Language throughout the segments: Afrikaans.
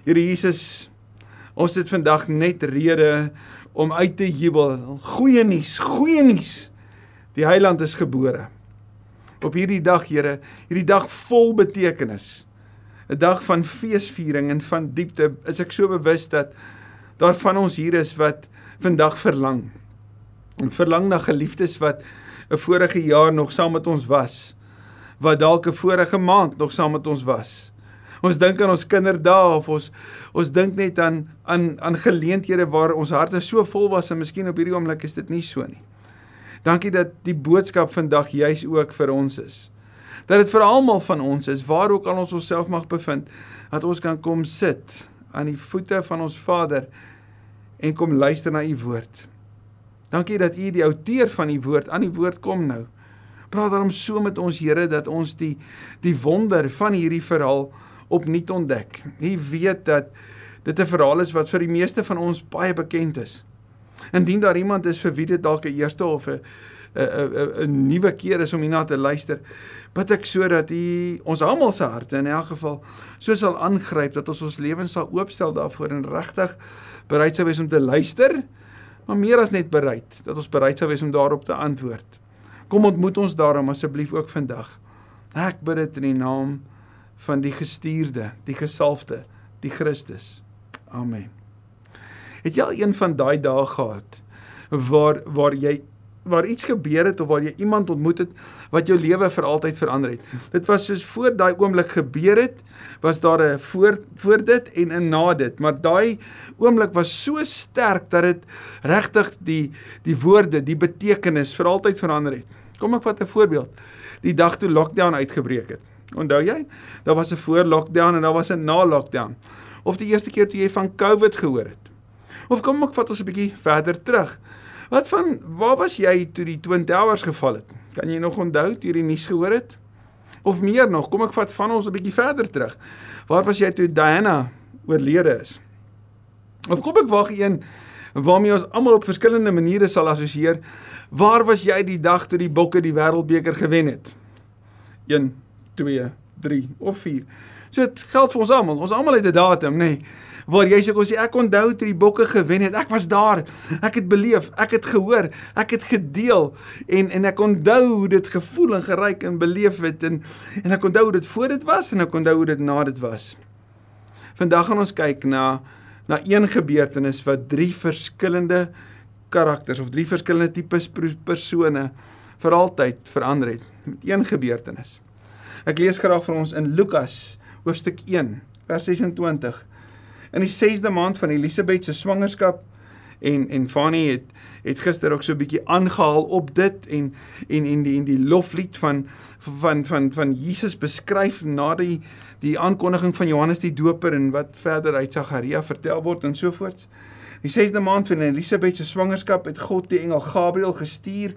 Here Jesus, ons het vandag net rede om uit te jubel. Goeie nuus, goeie nuus. Die Heiland is gebore. Op hierdie dag, Here, hierdie dag vol betekenis. 'n Dag van feesviering en van diepte. Is ek so bewus dat daar van ons hier is wat vandag verlang. En verlang na geliefdes wat 'n vorige jaar nog saam met ons was. Wat dalk 'n vorige maand nog saam met ons was. Ons dink aan ons kinderdae of ons ons dink net aan aan aan geleenthede waar ons harte so vol was en miskien op hierdie oomblik is dit nie so nie. Dankie dat die boodskap vandag juis ook vir ons is. Dat dit vir almal van ons is waar ook al ons onsself mag bevind, dat ons kan kom sit aan die voete van ons Vader en kom luister na u woord. Dankie dat u die outeur van die woord aan die woord kom nou. Praat daarom so met ons Here dat ons die die wonder van hierdie verhaal opnuut ontdek. U weet dat dit 'n verhaal is wat vir die meeste van ons baie bekend is. Indien daar iemand is vir wie dit dalk 'n eerste of 'n 'n 'n nuwe keer is om hierna te luister, bid ek sodat U ons almal se harte in elk geval so sal aangryp dat ons ons lewens sal oopstel daarvoor en regtig bereid sou wees om te luister, maar meer as net bereid, dat ons bereid sou wees om daarop te antwoord. Kom ontmoet ons daarom asseblief ook vandag. Ek bid dit in die naam van die gestuurde, die gesalfde, die Christus. Amen. Het jy al een van daai dae gehad waar waar jy waar iets gebeur het of waar jy iemand ontmoet het wat jou lewe vir altyd verander het. Dit was soos voor daai oomblik gebeur het, was daar 'n voor voor dit en 'n na dit, maar daai oomblik was so sterk dat dit regtig die die woorde, die betekenis vir altyd verander het. Kom ek vat 'n voorbeeld. Die dag toe lockdown uitgebreek het. Onthou jy? Daar was 'n voor lockdown en daar was 'n na lockdown. Of die eerste keer toe jy van COVID gehoor het. Of kom ek vat ons 'n bietjie verder terug. Wat van waar was jy toe die Twin Towers geval het? Kan jy nog onthou toe jy die nuus gehoor het? Of meer nog, kom ek vat van ons 'n bietjie verder terug. Waar was jy toe Diana oorlede is? Of kom ek waag een waarmee ons almal op verskillende maniere sal assosieer. Waar was jy die dag toe die Bokke die Wêreldbeker gewen het? 1 2 3 of 4. So dit geld vir ons almal. Ons almal het 'n datum, nê? Nee waar jy sê ons ek onthou toe die bokke gewen het. Ek was daar. Ek het beleef, ek het gehoor, ek het gedeel en en ek onthou hoe dit gevoel en geryk en beleef het en en ek onthou hoe dit voor dit was en ek onthou hoe dit na dit was. Vandag gaan ons kyk na na een gebeurtenis wat drie verskillende karakters of drie verskillende tipes persone vir altyd verander het met een gebeurtenis. Ek lees graag vir ons in Lukas hoofstuk 1 vers 26 in die 6de maand van Elisabeth se swangerskap en en Fanny het het gister ook so 'n bietjie aangehaal op dit en en en die en die loflied van van van van Jesus beskryf na die die aankondiging van Johannes die Doper en wat verder uit Sagaria vertel word en so voorts. Die 6de maand van Elisabeth se swangerskap het God die engel Gabriël gestuur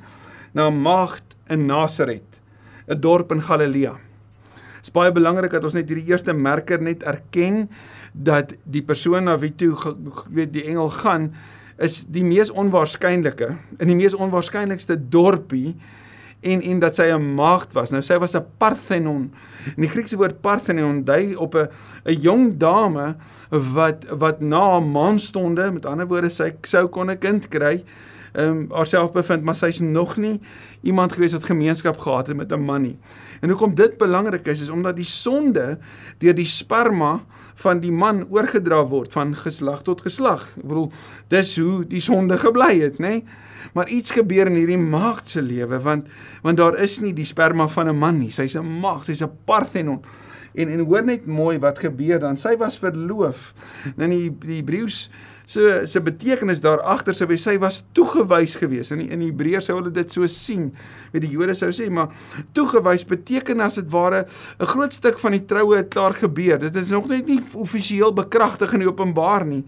na 'n maagd in Nasaret, 'n dorp in Galilea. Dit is baie belangrik dat ons net hierdie eerste merker net erken dat die persoon na wie toe weet die engel gaan is die mees onwaarskynlike in die mees onwaarskynlikste dorpie en en dat sy 'n maagd was. Nou sy was 'n Parthenon. En die Griekse woord Parthenon dui op 'n 'n jong dame wat wat na 'n maanstonde, met ander woorde sy sou kon 'n kind kry, ehm um, haarself bevind, maar sy's nog nie iemand gewees wat gemeenskap gehad het met 'n man nie. En hoekom dit belangrik is is omdat die sonde deur die sperma van die man oorgedra word van geslag tot geslag. Ek bedoel, dis hoe die sonde gebly het, nê? Nee? Maar iets gebeur in hierdie maagd se lewe want want daar is nie die sperma van 'n man nie. Sy's 'n maagd, sy's 'n parthenon. En en hoor net mooi wat gebeur dan. Sy was verloof. Nou die, die Hebreëus se se betekenis daar agter sou wees sy was toegewys gewees. In in Hebreërs sou hulle dit so sien. Met die Jode sou sê, maar toegewys beteken as dit ware 'n groot stuk van die troue het klaar gebeur. Dit is nog net nie offisieel bekragtig in die openbaar nie.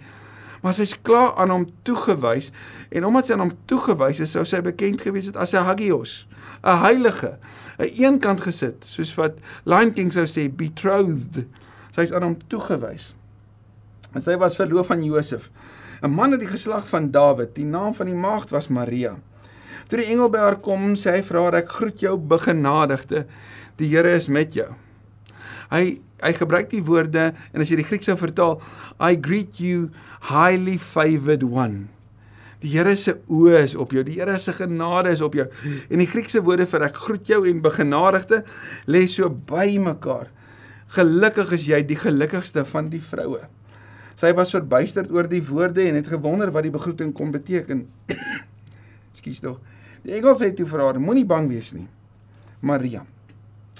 Maar sy's klaar aan hom toegewys en omdat sy aan hom toegewys is, sou sy bekend gewees het as 'n hagios, 'n heilige, 'n eenkant gesit, soos wat Lion King sou sê betrothed. Sy's aan hom toegewys. En sy was verloof aan Josef, 'n man uit die geslag van Dawid. Die naam van die maagd was Maria. Toe die engel by haar kom, sê hy vir haar: "Ek groet jou, begenadigde. Die Here is met jou." Hy hy gebruik die woorde en as jy die Grieks sou vertaal, I greet you highly favored one. Die Here se oë is op jou. Die Here se genade is op jou. En die Griekse woorde vir ek groet jou en begenadigde lê so by mekaar. Gelukkig is jy die gelukkigste van die vroue. Sy was verbuisterd oor die woorde en het gewonder wat die begroeting kon beteken. Ekskuus tog. Die engel sê toe vir haar: Moenie bang wees nie, Maria,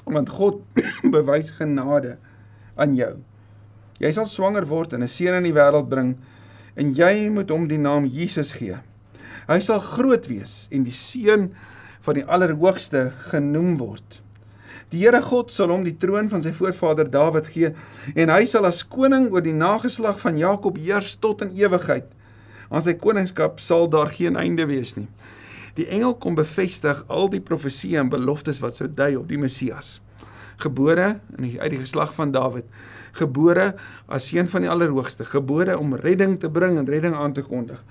want God bewys genade aan jou. Jy sal swanger word en 'n seun in die wêreld bring en jy moet hom die naam Jesus gee. Hy sal groot wees en die seun van die Allerhoogste genoem word. Die Here God sal hom die troon van sy voorvader Dawid gee en hy sal as koning oor die nageslag van Jakob heers tot in ewigheid. Aan sy koningskap sal daar geen einde wees nie. Die engel kom bevestig al die profeseë en beloftes wat sou dui op die Messias. Gebore in die uit die geslag van Dawid, gebore as seun van die Allerhoogste, gebore om redding te bring en redding aan te kondig.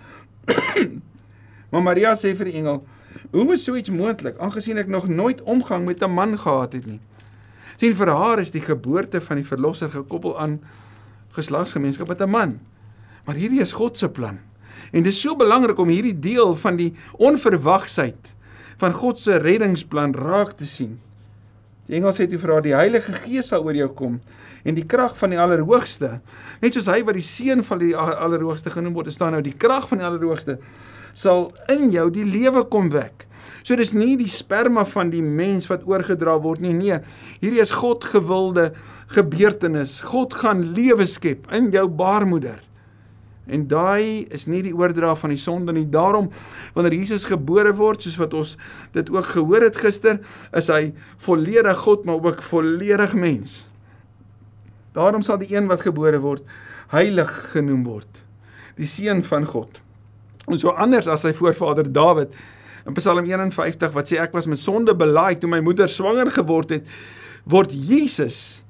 maar Maria sê vir die engel: "Hoe is so iets moontlik aangesien ek nog nooit omgang met 'n man gehad het nie?" Sien vir haar is die geboorte van die verlosser gekoppel aan geslagsgemeenskap met 'n man. Maar hierdie is God se plan. En dit is so belangrik om hierdie deel van die onverwagsheid van God se reddingsplan raak te sien. Die engel sê toe vir haar: "Die Heilige Gees sal oor jou kom en die krag van die Allerhoogste, net soos hy wat die seun van die Allerhoogste genoem word, staan nou die krag van die Allerhoogste sal in jou die lewe kom wek. So dis nie die sperma van die mens wat oorgedra word nie. Nee, hierdie is God gewilde gebeurtenis. God gaan lewe skep in jou baarmoeder. En daai is nie die oordra van die sonde nie. Daarom wanneer Jesus gebore word, soos wat ons dit ook gehoor het gister, is hy volledig God, maar ook volledig mens. Daarom sal die een wat gebore word heilig genoem word, die seun van God. En so anders as sy voorvader Dawid in Psalm 51 wat sê ek was met sonde belaaid toe my moeder swanger geword het, word Jesus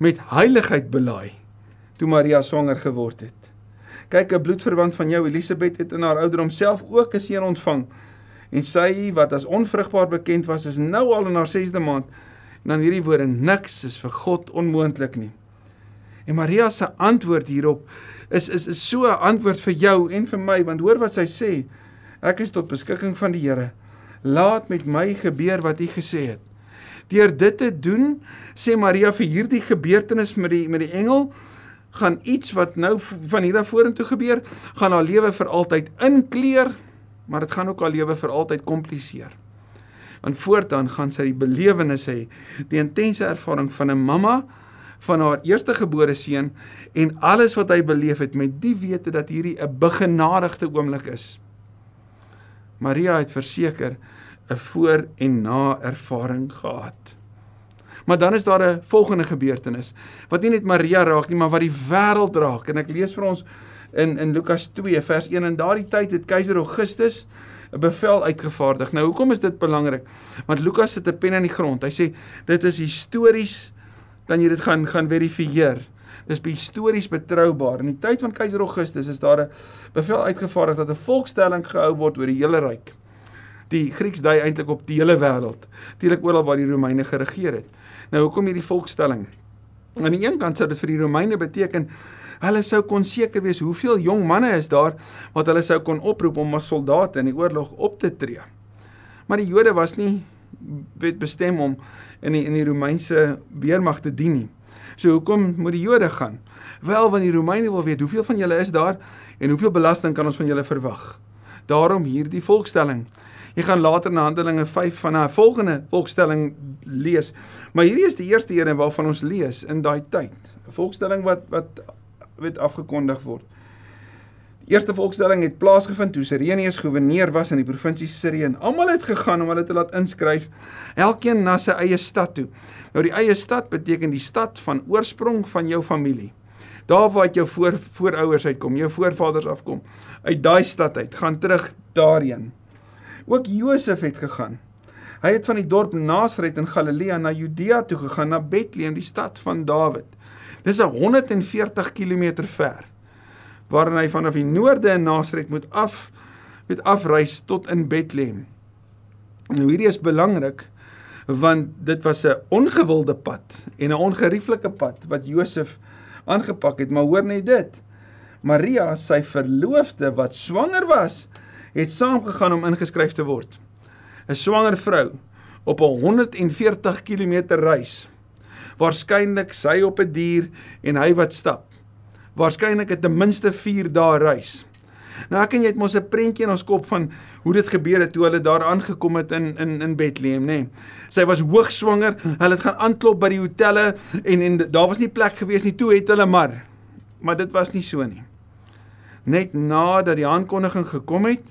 met heiligheid belaaid toe Maria swanger geword het. Kyk, 'n bloedverwant van jou, Elisabet, het in haar ouderdom self ook 'n seun ontvang. En sy wat as onvrugbaar bekend was, is nou al in haar 6de maand. En dan hierdie woorde: niks is vir God onmoontlik nie. En Maria se antwoord hierop is is is so 'n antwoord vir jou en vir my want hoor wat sy sê ek is tot beskikking van die Here laat met my gebeur wat u gesê het deur dit te doen sê Maria vir hierdie gebeurtenis met die met die engel gaan iets wat nou van hier af vorentoe gebeur gaan haar lewe vir altyd inkleer maar dit gaan ook haar lewe vir altyd kompliseer want voortaan gaan sy die belewenis hê die intense ervaring van 'n mamma van haar eerstegebore seun en alles wat hy beleef het met die wete dat hierdie 'n begenadigde oomblik is. Maria het verseker 'n voor en na ervaring gehad. Maar dan is daar 'n volgende gebeurtenis wat nie net Maria raak nie, maar wat die wêreld raak en ek lees vir ons in in Lukas 2 vers 1 en daardie tyd het keiser Augustus 'n bevel uitgevaardig. Nou hoekom is dit belangrik? Want Lukas sit 'n pen in die grond. Hy sê dit is histories kan jy dit gaan gaan verifieer. Dis histories betroubaar. In die tyd van keiser Augustus is daar 'n bevel uitgevaardig dat 'n volkstelling gehou word oor die hele ryk. Die Grieks dui eintlik op die hele wêreld, natuurlik oral waar die Romeine geregeer het. Nou hoekom hierdie volkstelling? Aan die een kant sou dit vir die Romeine beteken hulle sou kon seker wees hoeveel jong manne is daar wat hulle sou kon oproep om as soldate in die oorlog op te tree. Maar die Jode was nie wet bestem om in die in die Romeinse weermag te dien nie. So hoekom moet die Jode gaan? Wel, want die Romeine wil weet hoeveel van julle is daar en hoeveel belasting kan ons van julle verwag. Daarom hierdie volkstelling. Jy gaan later na Handelinge 5 van 'n volgende volkstelling lees. Maar hierdie is die eerste een waarvan ons lees in daai tyd. 'n Volkstelling wat wat weet afgekondig word. Eerste volkstelling het plaasgevind toe Sirenius goewerneur was in die provinsie Sirië. Almal het gegaan om hulle te laat inskryf, elkeen na sy eie stad toe. Nou die eie stad beteken die stad van oorsprong van jou familie. Daar waar jou voor voorouers uitkom, jou voorvaders afkom, uit daai stad uit, gaan terug daarheen. Ook Josef het gegaan. Hy het van die dorp Nasaret in Galilea na Judea toe gegaan, na Bethlehem, die stad van Dawid. Dis 'n 140 km ver waarin hy vanaf die noorde in Nasaret moet af met afreis tot in Bethlehem. Nou hierdie is belangrik want dit was 'n ongewilde pad en 'n ongerieflike pad wat Josef aangepak het, maar hoor net dit. Maria, sy verloofde wat swanger was, het saamgegaan om ingeskryf te word. 'n Swanger vrou op 'n 140 km reis. Waarskynlik sy op 'n die dier en hy wat stap. Waarskynlik het ten minste 4 dae reis. Nou ek en jy het mos 'n prentjie in ons kop van hoe dit gebeur het toe hulle daar aangekom het in in in Bethlehem, nê. Nee. Sy was hoogswanger. Hulle het gaan aanklop by die hotelle en en daar was nie plek gewees nie. Toe het hulle maar. Maar dit was nie so nie. Net nadat die aankondiging gekom het,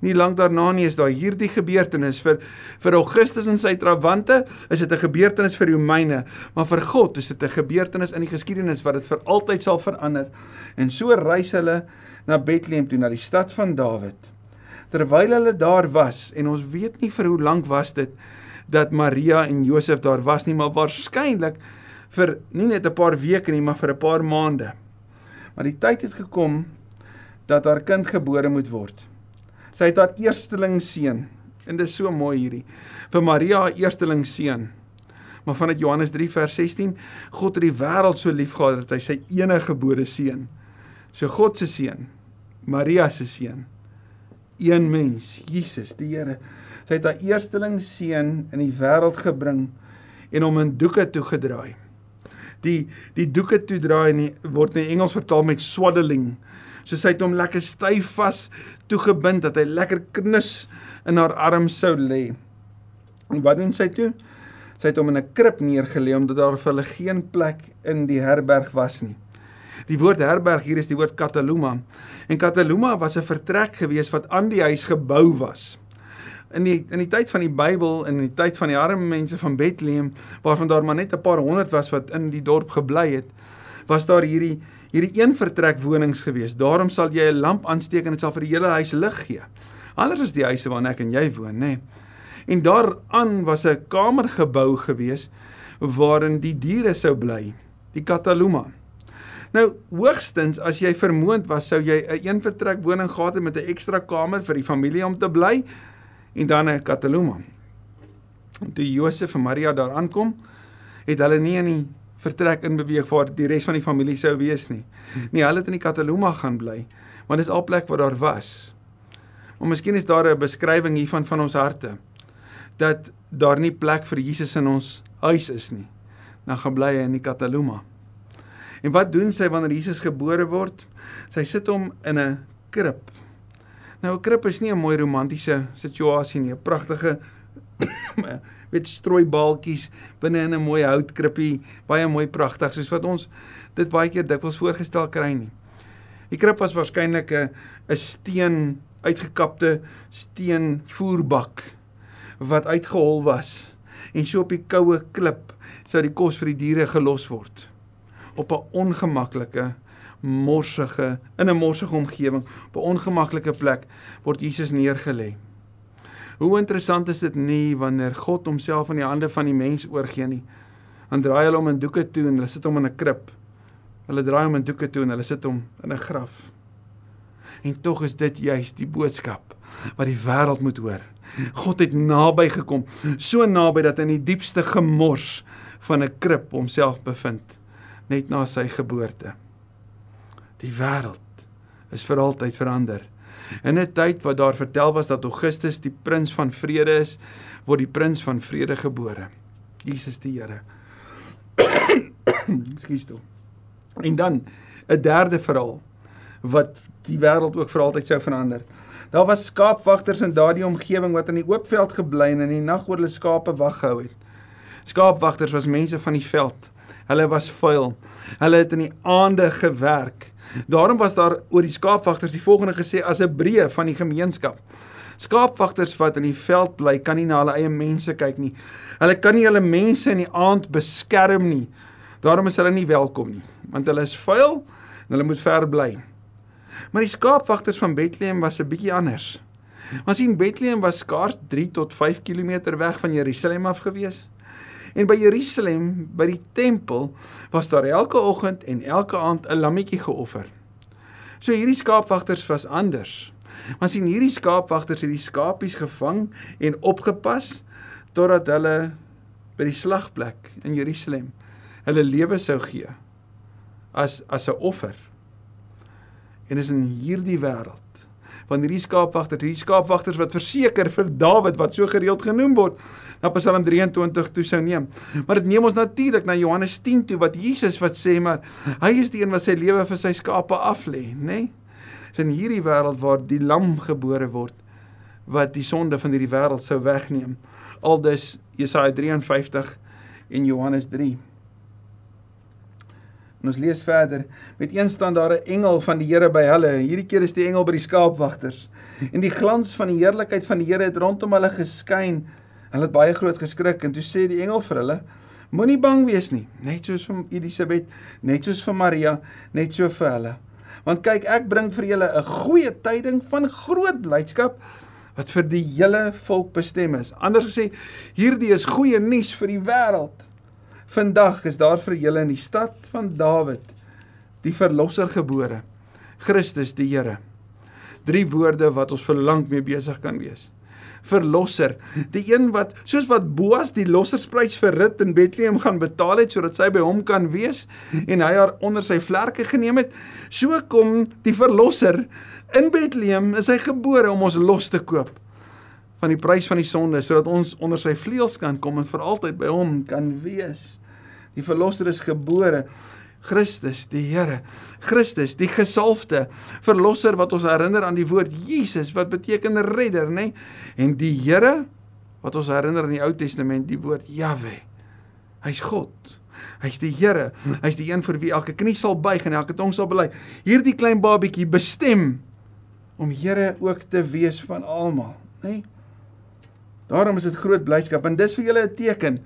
nie lank daarna nie is daar hierdie gebeurtenis vir vir Augustus en sy trawante is dit 'n gebeurtenis vir Romeine maar vir God is dit 'n gebeurtenis in die geskiedenis wat dit vir altyd sal verander. En so reis hulle na Bethlehem toe na die stad van Dawid terwyl hulle daar was en ons weet nie vir hoe lank was dit dat Maria en Josef daar was nie maar waarskynlik vir nie net 'n paar weke nie maar vir 'n paar maande maar die tyd het gekom dat haar kind gebore moet word Sy het haar eersteling seun. En dit is so mooi hierdie. Vir Maria haar eersteling seun. Maar vanuit Johannes 3 vers 16, God het die wêreld so liefgehad dat hy sy enige gebore seun. So God se seun, Maria se seun. Een mens, Jesus, die Here. Sy het haar eersteling seun in die wêreld gebring en hom in doeke toegedraai. Die die doeke toedraai word in Engels vertaal met swaddling soos hy het hom lekker styf vas toegebind dat hy lekker knus in haar arm sou lê. En wat doen sy toe? Sy het hom in 'n krib neergelê omdat daar vir hulle geen plek in die herberg was nie. Die woord herberg hier is die woord Kataluma. En Kataluma was 'n vertrek gewees wat aan die huis gebou was. In die in die tyd van die Bybel en in die tyd van die arme mense van Bethlehem waarvan daar maar net 'n paar honderd was wat in die dorp gebly het, was daar hierdie hierdie een vertrek wonings gewees. Daarom sal jy 'n lamp aansteek en dit sal vir die hele huis lig gee. Anders is die huise waarin ek en jy woon, nê. Nee. En daaraan was 'n kamer gebou gewees waarin die diere sou bly, die kataluma. Nou, hoogstens as jy vermoond was, sou jy 'n een vertrek woning gehad het met 'n ekstra kamer vir die familie om te bly en dan 'n kataluma. Toe Josef en Maria daar aankom, het hulle nie in die vertrek in beweeg waar die res van die familie sou wees nie. Nee, hulle het in die Kataluma gaan bly, want dis al plek waar daar was. Maar miskien is daar 'n beskrywing hiervan van ons harte dat daar nie plek vir Jesus in ons huis is nie. Dan gaan bly hy in die Kataluma. En wat doen sy wanneer Jesus gebore word? Sy sit hom in 'n krib. Nou 'n krib is nie 'n mooi romantiese situasie nie, 'n pragtige weet strooibaaltjies binne in 'n mooi houtkrippie, baie mooi pragtig soos wat ons dit baie keer dikwels voorgestel kry nie. Die krib was waarskynlik 'n 'n steen uitgekapte steen voerbak wat uitgehol was. En so op die koue klip sou die kos vir die diere gelos word. Op 'n ongemaklike morsige in 'n morsige omgewing op 'n ongemaklike plek word Jesus neergelê. Hoe interessant is dit nie wanneer God homself in die hande van die mens oorgee nie. Dan draai hulle hom in doeke toe en hulle sit hom in 'n krib. Hulle draai hom in doeke toe en hulle sit hom in 'n graf. En tog is dit juis die boodskap wat die wêreld moet hoor. God het naby gekom, so naby dat in die diepste gemors van 'n krib homself bevind net na sy geboorte. Die wêreld is vir altyd verander. In 'n tyd wat daar vertel was dat Augustus die prins van vrede is, word die prins van vrede gebore. Jesus die Here. Ekskuus toe. En dan 'n derde verhaal wat die wêreld ook vir altyd sou verander. Daar was skaapwagters in daardie omgewing wat in die oop veld gebly en in die nag oor hulle skape wag gehou het. Skaapwagters was mense van die veld. Hulle was vuil. Hulle het in die aande gewerk Daarom was daar oor die skaapwagters die volgende gesê as 'n breë van die gemeenskap. Skaapwagters wat in die veld bly, kan nie na hulle eie mense kyk nie. Hulle kan nie hulle mense in die aand beskerm nie. Daarom is hulle nie welkom nie, want hulle is vuil en hulle moet ver bly. Maar die skaapwagters van Bethlehem was 'n bietjie anders. Want sien Bethlehem was skaars 3 tot 5 km weg van Jerusalem af gewees. En by Jerusalem, by die tempel, was daar elke oggend en elke aand 'n lammetjie geoffer. So hierdie skaapwagters was anders. Maar sien hierdie skaapwagters het die skapies gevang en opgepas totdat hulle by die slagplek in Jerusalem hulle lewe sou gee as as 'n offer. En is in hierdie wêreld van hierdie skaapwagters, hierdie skaapwagters wat verseker vir Dawid wat so gereeld genoem word, na Psalm 23 toe sou neem. Maar dit neem ons natuurlik na Johannes 10 toe wat Jesus wat sê maar hy is die een wat sy lewe vir sy skape aflê, nê? Nee? Dis in hierdie wêreld waar die lam gebore word wat die sonde van hierdie wêreld sou wegneem. Aldus Jesaja 53 en Johannes 3. En ons lees verder. Met een staan daar 'n engel van die Here by hulle. Hierdie keer is die engel by die skaapwagters. En die glans van die heerlikheid van die Here het rondom hulle geskyn. Hulle het baie groot geskrik en toe sê die engel vir hulle: Moenie bang wees nie, net soos vir Elisabet, net soos vir Maria, net so vir hulle. Want kyk, ek bring vir julle 'n goeie tyding van groot blydskap wat vir die hele volk bestem is. Anders gesê, hierdie is goeie nuus vir die wêreld. Vandag is daar vir julle in die stad van Dawid die verlosser gebore, Christus die Here. Drie woorde wat ons verlang mee besig kan wees. Verlosser, die een wat soos wat Boas die lossersprys vir Rut in Bethlehem gaan betaal het sodat sy by hom kan wees en hy haar onder sy vlerke geneem het, so kom die verlosser in Bethlehem, is hy gebore om ons los te koop van die prys van die sonde sodat ons onder sy vleuels kan kom en vir altyd by hom kan wees. Die verlosser is gebore. Christus, die Here. Christus, die gesalfde verlosser wat ons herinner aan die woord Jesus wat beteken redder, nê? Nee? En die Here wat ons herinner in die Ou Testament die woord Jahwe. Hy's God. Hy's die Here. Hy's die een vir wie elke knie sal buig en elke tong sal bely. Hierdie klein babietjie bestem om Here ook te wees van almal, nê? Nee? Daarom is dit groot blydskap en dis vir julle 'n teken.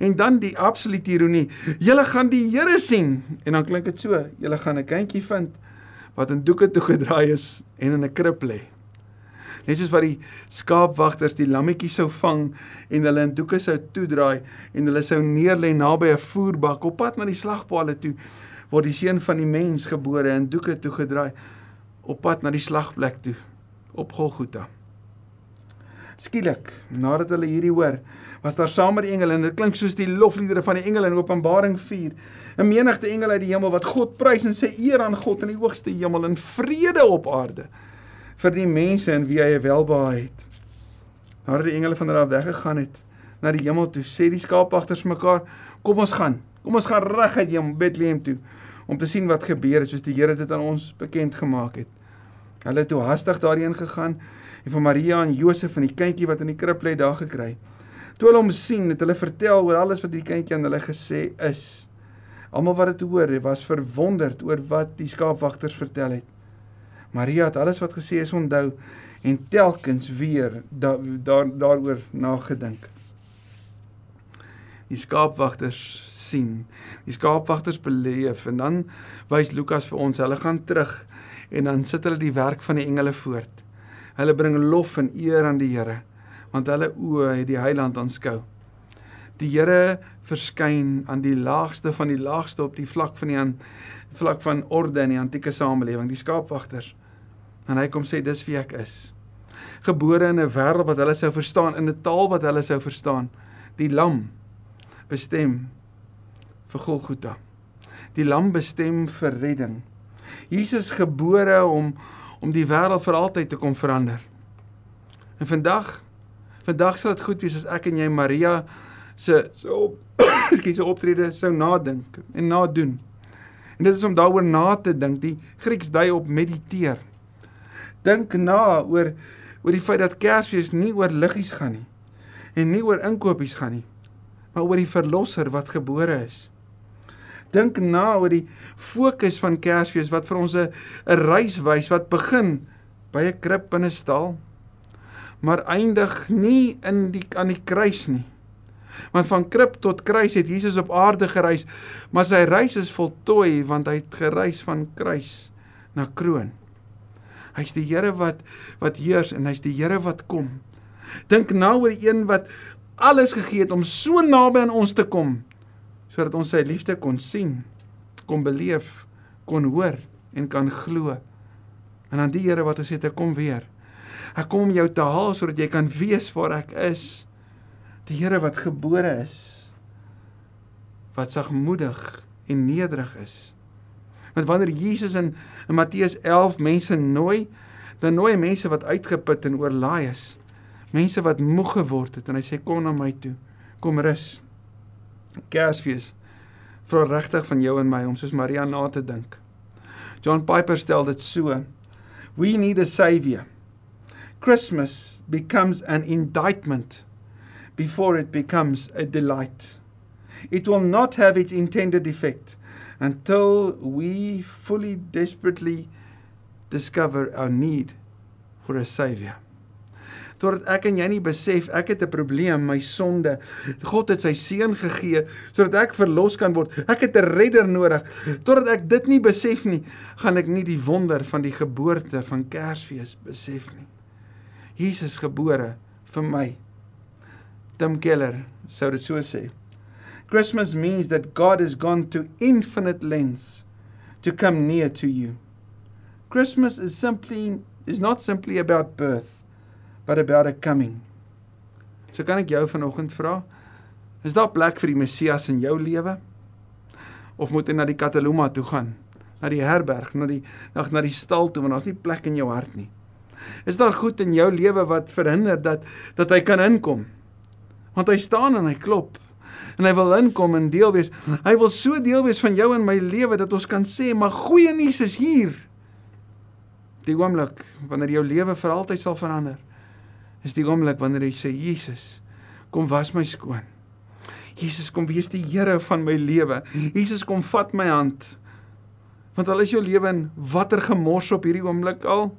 En dan die absolute ironie. Julle gaan die Here sien en dan klink dit so, julle gaan 'n kindjie vind wat in doeke toe gedraai is en in 'n krib lê. Net soos wat die skaapwagters die lammetjie sou vang en hulle in doeke sou toedraai en hulle sou neerlê naby 'n voerbak op pad na die slagpale toe word die seun van die mens gebore in doeke toe gedraai op pad na die slagplek toe op Golgotha. Skielik, nadat hulle hierdie hoor, was daar saam met die engele en dit klink soos die lofliedere van die engele in Openbaring 4, 'n menigte engele uit die hemel wat God prys en sê eer aan God in die hoogste hemel en vrede op aarde vir die mense in wie hy welbehaag het. Nadat die engele van daar weggegaan het na die hemel toe, sê die skaapwagters mekaar, kom ons gaan. Kom ons gaan reguit hom Bethlehem toe om te sien wat gebeur het soos die Here dit aan ons bekend gemaak het. Hulle het toe hastig daarheen gegaan en vir Maria en Josef en die kindjie wat in die krib lê daar gekry. Toe hulle hom sien, het hulle vertel oor alles wat die kindjie aan hulle gesê is. Almal wat dit hoor, was verwonderd oor wat die skaapwagters vertel het. Maria het alles wat gesê is onthou en telkens weer daar daar daaroor nagedink. Die skaapwagters sien, die skaapwagters beleef en dan wys Lukas vir ons, hulle gaan terug en dan sit hulle die werk van die engele voort. Hulle bring lof en eer aan die Here want hulle oë het die heiland aanskou. Die Here verskyn aan die laagste van die laagste op die vlak van die aan vlak van orde in die antieke samelewing, die skaapwagters. En hy kom sê dis wie ek is. Gebore in 'n wêreld wat hulle sou verstaan in 'n taal wat hulle sou verstaan. Die lam bestem vir Golgotha. Die lam bestem vir redding. Jesus gebore om om die wêreld vir altyd te kom verander. En vandag vandag sal dit goed wees as ek en jy Maria se so skies optrede sou nadink en nadoen. En dit is om daaroor na te dink. Die Grieks dui op mediteer. Dink na oor oor die feit dat Kersfees nie oor liggies gaan nie en nie oor inkopies gaan nie, maar oor die verlosser wat gebore is. Dink na oor die fokus van Kersfees wat vir ons 'n 'n reis wys wat begin by 'n krib in 'n stal maar eindig nie in die aan die kruis nie. Want van krib tot kruis het Jesus op aarde gereis, maar sy reis is voltooi want hy het gereis van kruis na kroon. Hy's die Here wat wat heers en hy's die Here wat kom. Dink nou oor die een wat alles gegee het om so naby aan ons te kom sodat ons sy liefde kon sien, kon beleef, kon hoor en kan glo. En aan die Here wat gesê het ek kom weer. Ek kom om jou te haal sodat jy kan weet waar ek is. Die Here wat gebore is wat sagmoedig en nederig is. Want wanneer Jesus in, in Matteus 11 mense nooi, dan nooi hy mense wat uitgeput en oorlaai is. Mense wat moeg geword het en hy sê kom na my toe. Kom rus. Kersfees vra regtig van jou en my om soos Maria na te dink. John Piper stel dit so: We need a savior. Christmas becomes an indictment before it becomes a delight. It will not have its intended effect until we fully, desperately discover our need for a Savior. Totdat ek en jy nie besef ek het 'n probleem, my sonde. God het sy seun gegee sodat ek verlos kan word. Ek het 'n redder nodig. Totdat ek dit nie besef nie, gaan ek nie die wonder van die geboorte van Kersfees besef nie. Jesus gebore vir my. Tim Keller sou dit so sê. Christmas means that God has gone to infinite lengths to come near to you. Christmas is simply is not simply about birth but about a coming. So kan ek jou vanoggend vra, is daar plek vir die Messias in jou lewe? Of moet jy na die Kataluma toe gaan? Na die herberg, na die na, na die stal toe want daar's nie plek in jou hart nie. Is daar goed in jou lewe wat verhinder dat dat hy kan inkom? Want hy staan en hy klop. En hy wil inkom en deel wees. Hy wil so deel wees van jou en my lewe dat ons kan sê, "Maar goeie nuus is hier." Die oomblik wanneer jou lewe vir altyd sal verander, is die oomblik wanneer jy sê, "Jesus, kom was my skoon." Jesus kom wees die Here van my lewe. Jesus kom vat my hand. Want al is jou lewe in watter gemors op hierdie oomblik al,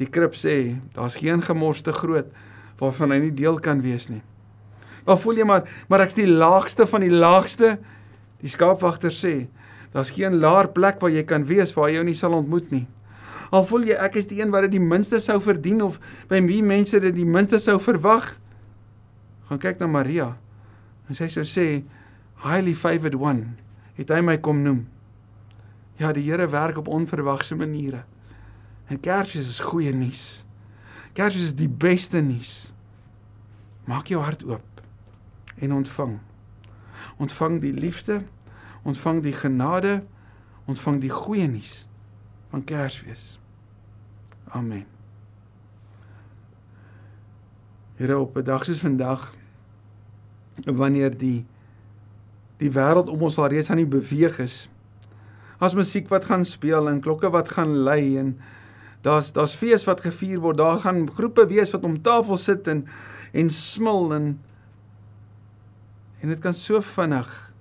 Die krib sê daar's geen gemors te groot waarvan hy nie deel kan wees nie. Maar voel jy maar maar ek's die laagste van die laagste. Die skaapwagter sê daar's geen laer plek waar jy kan wees waar jy jou nie sal ontmoet nie. Al voel jy ek is die een wat dit die minste sou verdien of by wie mense dit die minste sou verwag. Gaan kyk na Maria. En sy sou sê highly favored one het hy my kom noem. Ja, die Here werk op onverwagse maniere. En Kersfees is goeie nuus. Kersfees is die beste nuus. Maak jou hart oop en ontvang. Ontvang die liefde, ontvang die genade, ontvang die goeie nuus van Kersfees. Amen. Here op 'n dag soos vandag wanneer die die wêreld om ons al reeds aan die beweeg is. As musiek wat gaan speel en klokke wat gaan lui en Daar's daar's fees wat gevier word. Daar gaan groepe wees wat om tafel sit en en smil en en dit kan so vinnig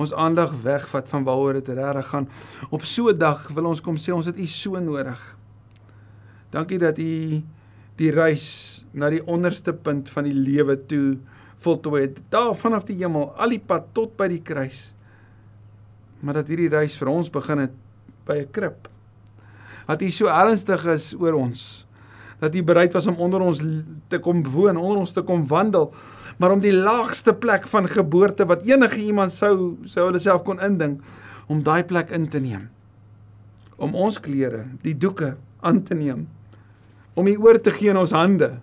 ons aandag wegvat van waaroor dit regtig gaan. Op so 'n dag wil ons kom sê ons het U so nodig. Dankie dat U die reis na die onderste punt van die lewe toe voltooi het. Daar vanaf die hemel al die pad tot by die kruis. Maar dat hierdie reis vir ons begin het by 'n krib dat U so ernstig is oor ons. Dat U bereid was om onder ons te kom woon, onder ons te kom wandel, maar om die laagste plek van geboorte wat enige iemand sou sou hulle self kon indink om daai plek in te neem. Om ons klere, die doeke aan te neem. Om U oor te gee in ons hande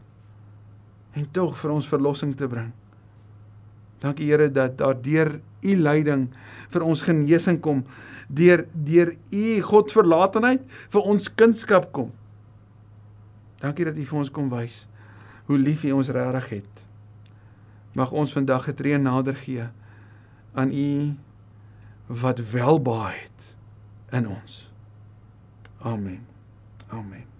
en tog vir ons verlossing te bring. Dankie Here dat daardeur U leiding vir ons genesing kom deur deur u godverlatenheid vir ons kindskap kom. Dankie dat u vir ons kom wys hoe lief u ons regtig het. Mag ons vandag 'n tree nader gee aan u wat welbaai het in ons. Amen. Amen.